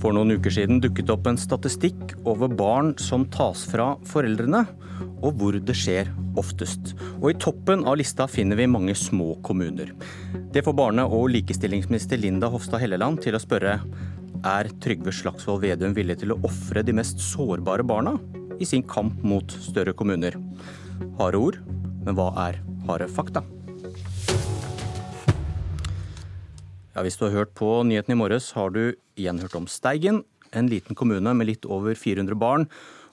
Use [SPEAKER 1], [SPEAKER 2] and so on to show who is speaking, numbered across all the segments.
[SPEAKER 1] For noen uker siden dukket opp en statistikk over barn som tas fra foreldrene, og hvor det skjer oftest. Og I toppen av lista finner vi mange små kommuner. Det får barne- og likestillingsminister Linda Hofstad Helleland til å spørre er Trygve Slagsvold Vedum villig til å ofre de mest sårbare barna i sin kamp mot større kommuner? Harde ord, men hva er harde fakta? Ja, Hvis du har hørt på nyhetene i morges, har du igjen hørt om Steigen. En liten kommune med litt over 400 barn,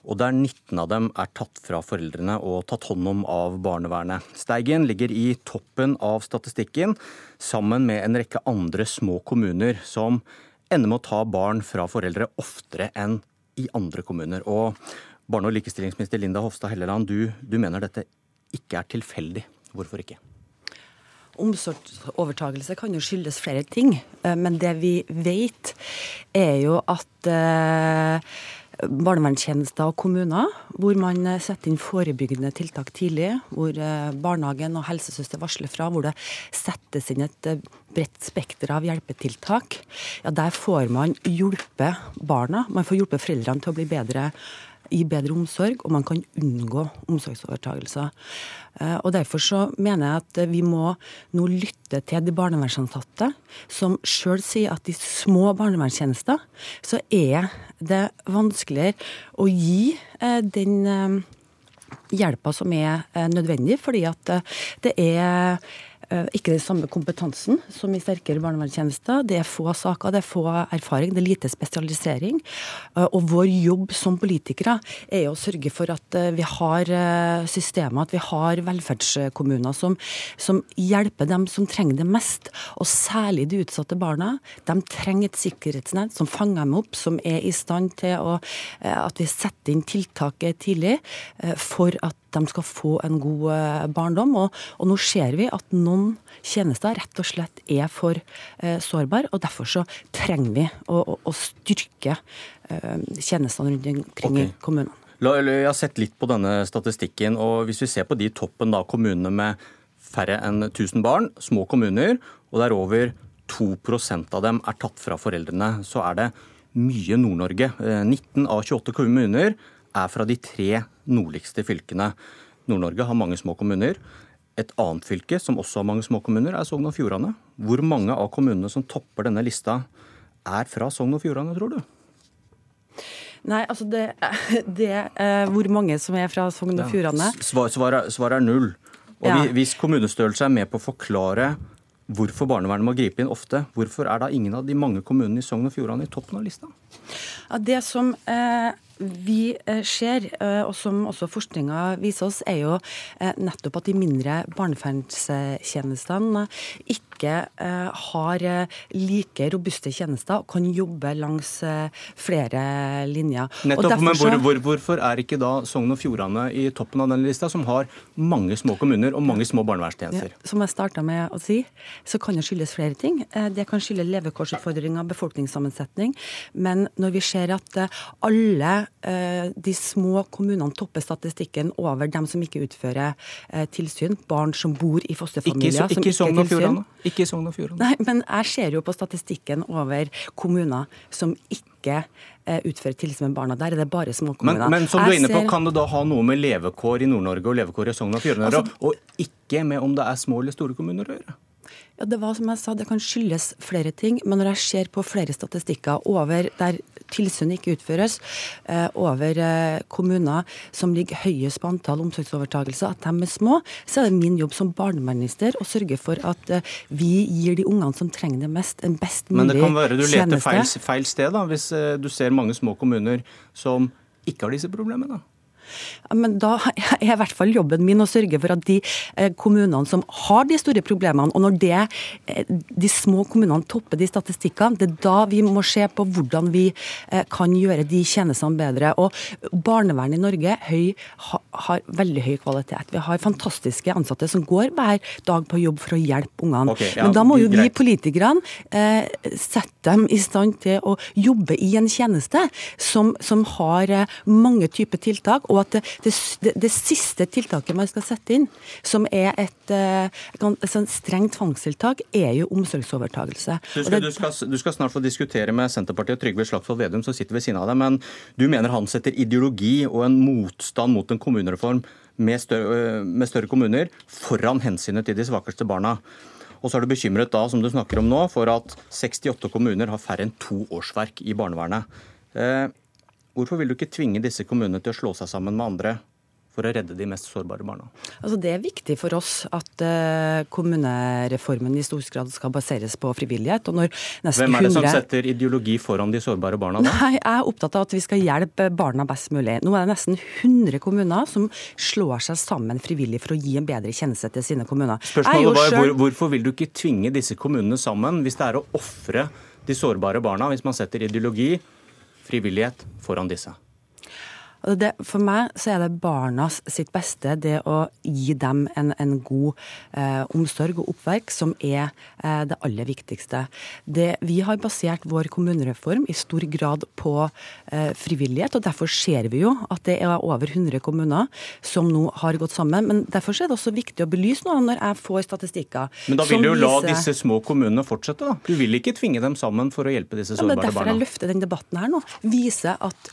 [SPEAKER 1] og der 19 av dem er tatt fra foreldrene og tatt hånd om av barnevernet. Steigen ligger i toppen av statistikken, sammen med en rekke andre små kommuner som ender med å ta barn fra foreldre oftere enn i andre kommuner. Og barne- og likestillingsminister Linda Hofstad Helleland, du, du mener dette ikke er tilfeldig. Hvorfor ikke?
[SPEAKER 2] Omsorgsovertagelse kan jo skyldes flere ting, eh, men det vi vet er jo at eh, barnevernstjenester og kommuner, hvor man setter inn forebyggende tiltak tidlig, hvor eh, barnehagen og helsesøster varsler fra, hvor det settes inn et bredt spekter av hjelpetiltak, ja, der får man hjulpet barna. Man får hjulpet foreldrene til å bli bedre gi bedre omsorg, og man kan unngå omsorgsovertagelser. Eh, og Derfor så mener jeg at vi må nå lytte til de barnevernsansatte, som sjøl sier at i små barnevernstjenester så er det vanskeligere å gi eh, den eh, hjelpa som er nødvendig, fordi at det er Eh, ikke den samme kompetansen som i sterkere barnevernstjenester. Det er få saker, det er få erfaring, det er lite spesialisering. Eh, og vår jobb som politikere er å sørge for at eh, vi har systemer, at vi har velferdskommuner som, som hjelper dem som trenger det mest. Og særlig de utsatte barna. De trenger et sikkerhetsnett som fanger dem opp, som er i stand til å, at vi setter inn tiltaket tidlig for at de skal få en god eh, barndom. Og, og, nå ser vi at noen tjenester rett og slett er for eh, sårbare, og derfor så trenger vi å, å, å styrke eh, tjenestene rundt omkring okay. i kommunene.
[SPEAKER 1] Jeg har sett litt på denne statistikken, og hvis vi ser på de toppen da, kommunene med færre enn 1000 barn, små kommuner, og der over 2% av dem er tatt fra foreldrene, så er det mye Nord-Norge. 19 eh, av 28 kommuner er fra de tre nordligste fylkene. Nord-Norge har mange små kommuner. Et annet fylke som også har mange små kommuner, er Sogn og Fjordane. Hvor mange av kommunene som topper denne lista, er fra Sogn og Fjordane, tror du?
[SPEAKER 2] Nei, altså det, det uh, Hvor mange som er fra Sogn og Fjordane?
[SPEAKER 1] Ja, Svaret svar svar er null. Og ja. Hvis kommunestørrelse er med på å forklare hvorfor barnevernet må gripe inn ofte, hvorfor er da ingen av de mange kommunene i Sogn og Fjordane i toppen av lista?
[SPEAKER 2] Ja, det som uh, vi eh, ser, eh, og som også forskninga viser oss, er jo eh, nettopp at de mindre barnevernstjenestene ikke har like robuste tjenester og kan jobbe langs flere linjer.
[SPEAKER 1] Nettopp, men hvor, hvor, Hvorfor er ikke da Sogn og Fjordane i toppen av den lista, som har mange små kommuner og mange små barnevernstjenester? Ja,
[SPEAKER 2] som jeg starta med å si, så kan det skyldes flere ting. Det kan skylde levekårsutfordringer, befolkningssammensetning. Men når vi ser at alle de små kommunene topper statistikken over dem som ikke utfører eh, tilsyn. Barn som bor i fosterfamilier.
[SPEAKER 1] Ikke, ikke som og Fjordane. Ikke Sogn og Fjordane.
[SPEAKER 2] Nei, men jeg ser jo på statistikken over kommuner som ikke eh, utfører tilsyn med barna. Der er det bare små kommuner.
[SPEAKER 1] Men, men som du er inne på, ser... kan det da ha noe med levekår i Nord-Norge og levekår i Sogn og Fjordane altså... og ikke med om det er små eller store kommuner å gjøre?
[SPEAKER 2] Ja, Det var som jeg sa, det kan skyldes flere ting. Men når jeg ser på flere statistikker over der tilsyn ikke utføres, eh, over eh, kommuner som ligger høyest på antall omsorgsovertagelser, at de er små, så er det min jobb som barneminister å sørge for at eh, vi gir de ungene som trenger det mest, en best mulig tjeneste.
[SPEAKER 1] Men det kan være du leter feil, feil sted, da, hvis du ser mange små kommuner som ikke har disse problemene?
[SPEAKER 2] Men da er i hvert fall jobben min å sørge for at de eh, kommunene som har de store problemene, og når det, eh, de små kommunene topper de statistikkene, det er da vi må se på hvordan vi eh, kan gjøre de tjenestene bedre. Og barnevernet i Norge høy, har veldig høy kvalitet. Vi har fantastiske ansatte som går hver dag på jobb for å hjelpe ungene. Okay, ja, Men da må jo vi politikerne eh, sette dem i stand til å jobbe i en tjeneste som, som har mange typer tiltak. og at det, det, det, siste tiltaket man skal sette inn, som er et, eh, et strengt tvangstiltak, er jo omsorgsovertagelse.
[SPEAKER 1] Du skal, du, skal, du skal, snart få diskutere med Senterpartiet og Trygve Slagsvold Vedum, som sitter ved siden av deg, men du mener han setter ideologi og en motstand mot en kommunereform med større, med større kommuner foran hensynet til de svakeste barna. Og så er du bekymret da, som du snakker om nå, for at 68 kommuner har færre enn to årsverk i barnevernet. Eh, hvorfor vil du ikke tvinge disse kommunene til å slå seg sammen med andre for å redde de mest sårbare barna?
[SPEAKER 2] Altså det er viktig for oss at uh, kommunereformen i stor grad skal baseres på frivillighet.
[SPEAKER 1] Hvem er det 100... som setter ideologi foran de sårbare barna?
[SPEAKER 2] Da? Nei, Jeg er opptatt av at vi skal hjelpe barna best mulig. Nå er det nesten 100 kommuner som slår seg sammen frivillig for å gi en bedre tjeneste til sine kommuner.
[SPEAKER 1] Spørsmålet var selv... hvor, Hvorfor vil du ikke tvinge disse kommunene sammen hvis det er å ofre de sårbare barna, hvis man setter ideologi, frivillighet, foran disse?
[SPEAKER 2] Det, for meg så er det barnas sitt beste, det å gi dem en, en god eh, omsorg og oppverk, som er eh, det aller viktigste. Det, vi har basert vår kommunereform i stor grad på eh, frivillighet, og derfor ser vi jo at det er over 100 kommuner som nå har gått sammen. Men derfor er det også viktig å belyse noe når jeg får statistikker.
[SPEAKER 1] Men da vil du jo la disse små kommunene fortsette, da? Du vil ikke tvinge dem sammen for å hjelpe disse sårbare barna?
[SPEAKER 2] Ja, men er barna. jeg løfter den debatten her nå. Vise at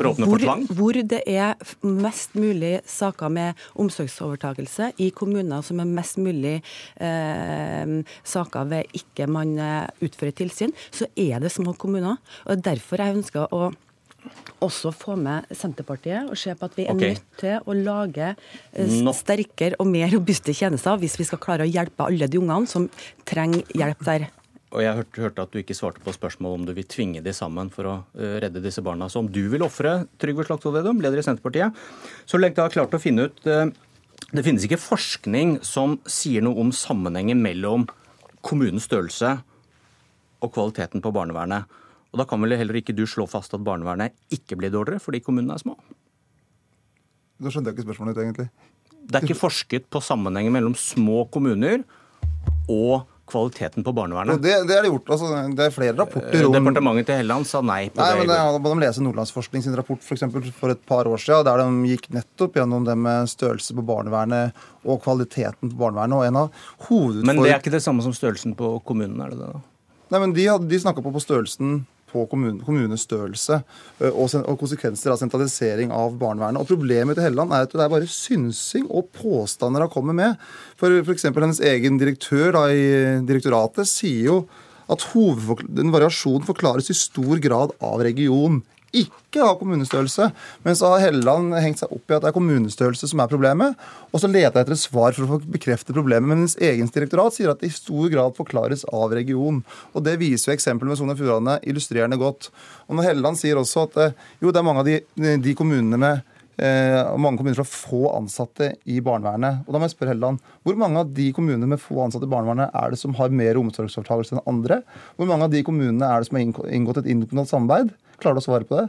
[SPEAKER 1] for å åpne for tvang?
[SPEAKER 2] Hvor det er mest mulig saker med omsorgsovertakelse, i kommuner som er mest mulig eh, saker ved ikke man eh, utfører tilsyn, så er det små kommuner. og Derfor jeg ønsker å også få med Senterpartiet og se på at vi er okay. nødt til å lage eh, sterkere og mer robuste tjenester hvis vi skal klare å hjelpe alle de ungene som trenger hjelp der
[SPEAKER 1] og jeg hørte, hørte, at du ikke svarte på spørsmålet om du vil tvinge de sammen for å uh, redde disse barna. Så om du vil ofre Trygve Slagsvold Vedum, leder i Senterpartiet, så lenge du har klart å finne ut uh, Det finnes ikke forskning som sier noe om sammenhengen mellom kommunens størrelse og kvaliteten på barnevernet. Og da kan vel heller ikke du slå fast at barnevernet ikke blir dårligere fordi kommunene er små?
[SPEAKER 3] Da skjønte jeg ikke spørsmålet ditt, egentlig.
[SPEAKER 1] Det er ikke forsket på sammenhengen mellom små kommuner og kvaliteten på barnevernet.
[SPEAKER 3] Det, det er det gjort. Altså, det er flere rapporter
[SPEAKER 1] om Departementet til Helland sa nei på
[SPEAKER 3] nei, det. Men det må de lese Nordlandsforskning sin rapport for, eksempel, for et par år siden, der de gikk nettopp gjennom det med størrelse på barnevernet og kvaliteten på barnevernet. og en av hovedutfordringene...
[SPEAKER 1] Men det er ikke det samme som størrelsen på kommunen, er det det? da?
[SPEAKER 3] Nei, men De, de snakka på, på størrelsen på kommune, kommunestørrelse og, og, konsekvenser av sentralisering av barnevernet. Og Problemet til Helleland er at det er bare synsing og påstander han kommer med. For F.eks. hennes egen direktør da, i direktoratet sier jo at den variasjonen forklares i stor grad av region ikke har kommunestørrelse. Men så har Helleland hengt seg opp i at det er kommunestørrelse som er problemet. Og så leter jeg etter et svar for å få bekrefte problemet. Men hennes egen direktorat sier at det i stor grad forklares av region. Og det viser jo eksempelet med Sogn og Fjordane illustrerende godt. Og når Helleland sier også at eh, jo, det er mange av de, de kommunene med eh, mange kommuner har få ansatte i barnevernet. Og da må jeg spørre Helleland, Hvor mange av de kommunene med få ansatte i barnevernet er det som har mer omsorgsovertakelse enn andre? Hvor mange av de kommunene er det som har inngått et interkommunalt samarbeid? Klarer du å svare på det?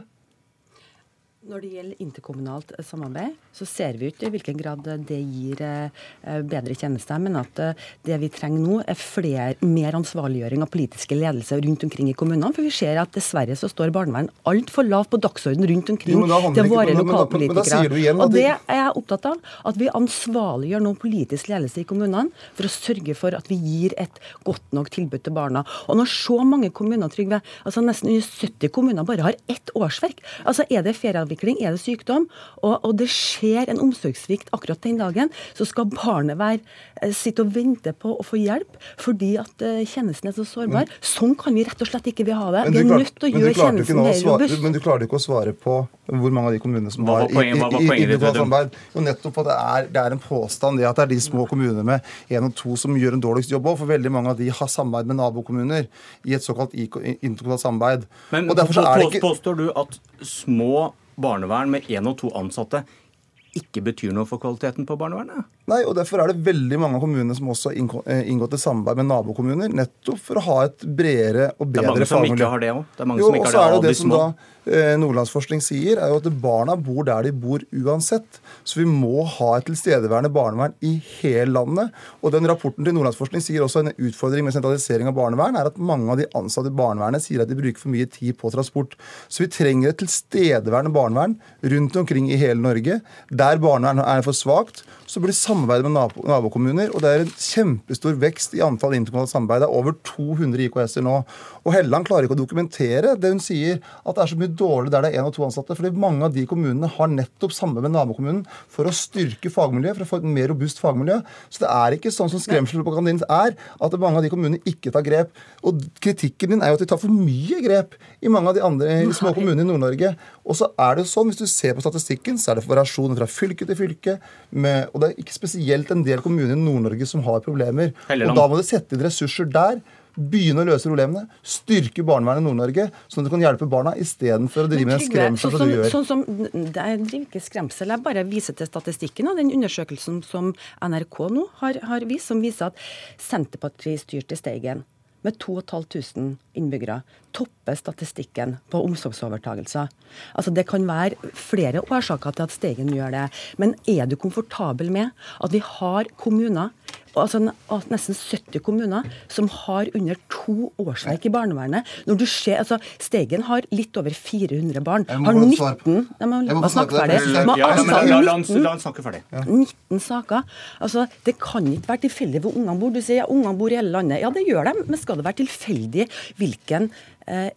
[SPEAKER 2] Når det gjelder interkommunalt eh, samarbeid, så ser vi ikke i hvilken grad det gir eh, bedre tjenester. Men at eh, det vi trenger nå, er flere, mer ansvarliggjøring av politiske ledelse rundt omkring i kommunene. For vi ser at dessverre så står barnevern altfor lavt på dagsordenen rundt omkring jo, til våre ikke, lokalpolitikere. Men, men, og det er jeg opptatt av. At vi ansvarliggjør nå politisk ledelse i kommunene for å sørge for at vi gir et godt nok tilbud til barna. Og når så mange kommuner, Trygve, altså nesten 70 kommuner bare har ett årsverk, altså er det ferieavvikling utvikling, er det sykdom, og, og, det skjer en omsorgssvikt akkurat den dagen, så skal barnet være, eh, sitte og vente på å få hjelp fordi at uh, tjenesten er så sårbar. Men, sånn kan vi rett og slett ikke vi ha det. Vi er nødt til å gjøre tjenesten mer robust.
[SPEAKER 3] Men du klarte ikke å svare på hvor mange av de kommunene som har individuelt samarbeid. Jo, nettopp at det er, det er, en påstand det at det er de små kommunene med én og to som gjør en dårligst jobb òg. For veldig mange av de har samarbeid med nabokommuner i et såkalt interkommunalt samarbeid.
[SPEAKER 1] Men påstår du at små barnevern med én og to ansatte ikke betyr noe for kvaliteten på barnevernet?
[SPEAKER 3] Nei, og Derfor er det veldig mange av kommunene som også har eh, inngått et samarbeid med nabokommuner, nettopp for å ha et bredere og bedre fagmiljø. Det er mange
[SPEAKER 1] som ikke har det òg. Det er mange
[SPEAKER 3] jo,
[SPEAKER 1] som ikke har det
[SPEAKER 3] de små. Eh, Nordlandsforskning sier, er jo at barna bor der de bor uansett. Så vi må ha et tilstedeværende barnevern i hele landet. Og den rapporten til Nordlandsforskning sier også en utfordring med sentralisering av barnevern er at mange av de ansatte i barnevernet sier at de bruker for mye tid på transport. Så vi trenger et tilstedeværende barnevern rundt omkring i hele Norge. Der barnevernet er for svakt, så blir det samarbeid med nabokommuner. Og det er en kjempestor vekst i antall interkommunale samarbeid. Det er over 200 IKS-er nå. Og Helleland klarer ikke å dokumentere det hun sier, at det er så mye dårlig der det er én og to ansatte. fordi mange av de kommunene har nettopp samarbeid med nabokommunen for å styrke fagmiljøet, for å få et mer robust fagmiljø. Så det er ikke sånn som skremselpropagandien er, at mange av de kommunene ikke tar grep. Og kritikken din er jo at de tar for mye grep i mange av de andre små kommunene i Nord-Norge. Og så er det sånn, hvis du ser på statistikken, så er det variasjoner fra fylke til fylke. Med, og det er ikke spesielt en del kommuner i Nord-Norge som har problemer. Og da må du sette inn ressurser der begynne å løse problemene, styrke barnevernet i Nord-Norge, sånn at du kan hjelpe barna istedenfor å drive med skremsel som, du gjør.
[SPEAKER 2] Sånn som, det er ikke skremsel, jeg bare viser til statistikken og den undersøkelsen som NRK nå har, har vist, som viser at Senterpartiet styrte Steigen med 2500 innbyggere topper statistikken på omsorgsovertagelser. Altså Det kan være flere årsaker til at Steigen gjør det. Men er du komfortabel med at vi har kommuner altså nesten 70 kommuner som har under to årsverk i barnevernet. Når du ser, altså Steigen har litt over 400 barn. Har 19
[SPEAKER 1] Jeg må må snakke ferdig. La han snakke ferdig.
[SPEAKER 2] 19 saker. Altså, Det kan ikke være tilfeldig hvor ungene bor. Du sier ja, ungene bor i hele landet. Ja, det gjør de, men skal det være tilfeldig hvilken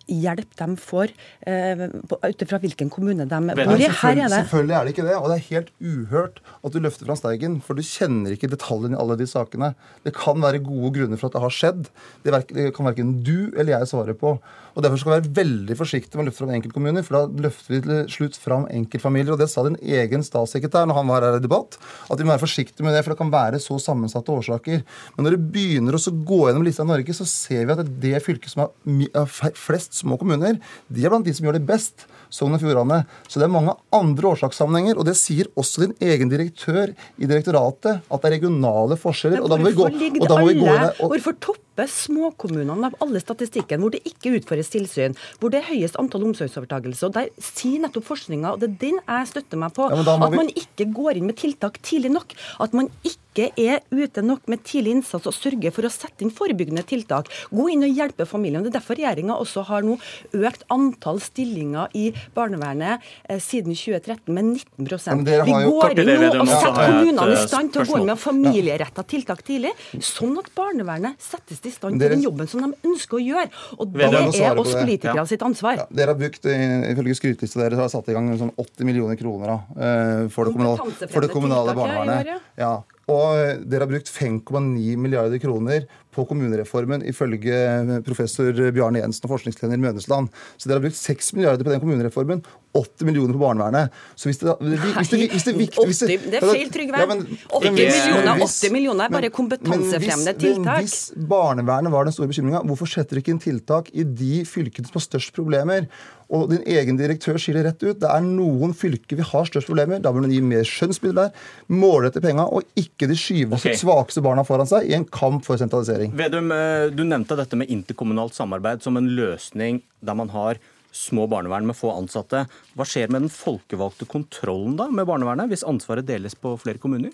[SPEAKER 2] hjelp de får, eh, ut ifra hvilken kommune de bor i.
[SPEAKER 3] Her er det Selvfølgelig er det ikke det. Og det er helt uhørt at du løfter fram Steigen, for du kjenner ikke detaljene i alle de sakene. Det kan være gode grunner for at det har skjedd. Det kan verken du eller jeg svare på. Og Derfor skal vi være veldig forsiktige med å løfte fram enkeltkommuner, for da løfter vi til slutt fram enkeltfamilier. Og det sa din egen statssekretær når han var her i debatt, at vi må være forsiktige med det, for det kan være så sammensatte årsaker. Men når du begynner å gå gjennom lista i Norge, så ser vi at det fylket som har flest små kommuner, de er blant de som gjør det best. Sogn og Fjordane. Så det er mange andre årsakssammenhenger. Og det sier også din egen direktør i direktoratet, at det er regionale forskjeller.
[SPEAKER 2] og da må vi gå, og da må vi gå inn og, Hvorfor topper småkommunene av alle statistikken hvor det ikke utføres tilsyn, hvor det er høyest antall omsorgsovertakelser, Og Der sier nettopp forskninga, og det er den jeg støtter meg på, ja, at vi... man ikke går inn med tiltak tidlig nok. At man ikke ikke er ute nok med tidlig innsats og sørger for å sette inn forebyggende tiltak. Gå inn og hjelpe familiene. Det er derfor regjeringa også har nå økt antall stillinger i barnevernet eh, siden 2013 med 19% Vi går inn nå og setter kommunene i stand til å gå inn med familieretta tiltak tidlig, sånn at barnevernet settes i stand til den jobben som de ønsker å gjøre. Og det er oss politikere sitt ansvar. Ja,
[SPEAKER 3] dere har brukt, eh, ifølge skrytelista deres, har satt i gang sånn 80 millioner kroner da, eh, for det kommunale, for det kommunale barnevernet. Ja, og dere har brukt 5,9 milliarder kroner på kommunereformen, ifølge professor Bjarne Jensen og forskningsleder Mønesland. Så dere har brukt 6 milliarder på den kommunereformen, 80 millioner på barnevernet. Så hvis det, hvis det,
[SPEAKER 2] hvis det, hvis det, det er feil, Trygve. Ja, 80 millioner, 80 millioner er bare kompetansefremmende tiltak.
[SPEAKER 3] Men hvis barnevernet var den store bekymringa, hvorfor setter du ikke inn tiltak i de fylkene som har størst problemer? Og din egen direktør sier det rett ut. Det er noen fylker vi har størst problemer. Da bør man gi mer skjønnsmidler der, målrette penga, og ikke de skyve okay. svakeste barna foran seg i en kamp for sentralisering.
[SPEAKER 1] Vedum, eh, du nevnte dette med interkommunalt samarbeid som en løsning der man har små barnevern med få ansatte. Hva skjer med den folkevalgte kontrollen da med barnevernet, hvis ansvaret deles på flere kommuner?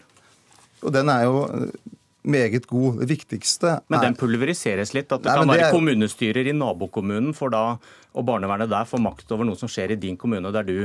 [SPEAKER 3] Og Den er jo meget god. Det viktigste
[SPEAKER 1] er Men den pulveriseres litt? At det Nei, kan være er... kommunestyrer i nabokommunen for da, og barnevernet der får makt over noe som skjer i din kommune, der du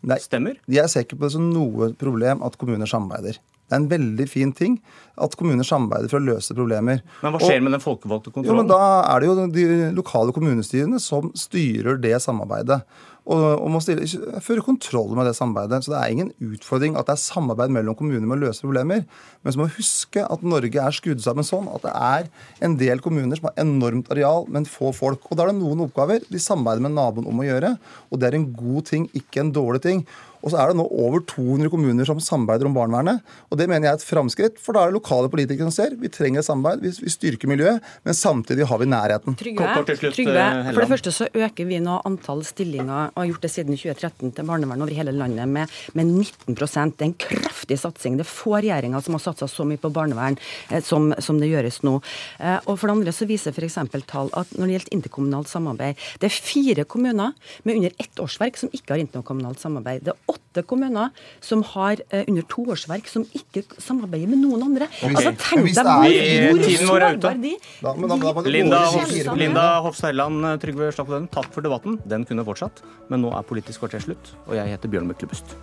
[SPEAKER 1] Nei, stemmer?
[SPEAKER 3] Jeg ser ikke på det som noe problem at kommuner samarbeider. Det er en veldig fin ting at kommuner samarbeider for å løse problemer.
[SPEAKER 1] Men hva skjer og, med den folkevalgte kontrollen?
[SPEAKER 3] Jo, men Da er det jo de lokale kommunestyrene som styrer det samarbeidet og, og må stille, føre kontroll med det samarbeidet. Så det er ingen utfordring at det er samarbeid mellom kommuner med å løse problemer. Men så må vi huske at Norge er skrudd sammen sånn at det er en del kommuner som har enormt areal, men få folk. Og da er det noen oppgaver de samarbeider med naboen om å gjøre. Og det er en god ting, ikke en dårlig ting. Og så er det nå over 200 kommuner som samarbeider om barnevernet. Og det mener jeg er et framskritt, for da er det lokale politikere som ser. Vi trenger et samarbeid, vi, vi styrker miljøet, men samtidig har vi nærheten.
[SPEAKER 2] Trygve,
[SPEAKER 1] slutt, eh,
[SPEAKER 2] for det første så øker vi nå antall stillinger, og har gjort det siden 2013, til barnevern over hele landet med, med 19 Det er en kraftig satsing. Det er få regjeringer som har satsa så mye på barnevern eh, som, som det gjøres nå. Eh, og for det andre så viser f.eks. tall at når det gjelder interkommunalt samarbeid, det er fire kommuner med under ett årsverk som ikke har interkommunalt samarbeid. Det er åtte kommuner som har eh, under to årsverk som ikke samarbeider med noen andre. Altså Tenk deg hvor, hvor
[SPEAKER 1] er
[SPEAKER 2] sårbar de
[SPEAKER 3] Da- men da- da det gå
[SPEAKER 1] Linda, Hofs. Linda Hofstad Helleland, Trygve Slagsvold takk for debatten. Den kunne fortsatt, men nå er Politisk kvarter slutt, og jeg heter Bjørn Myklebust.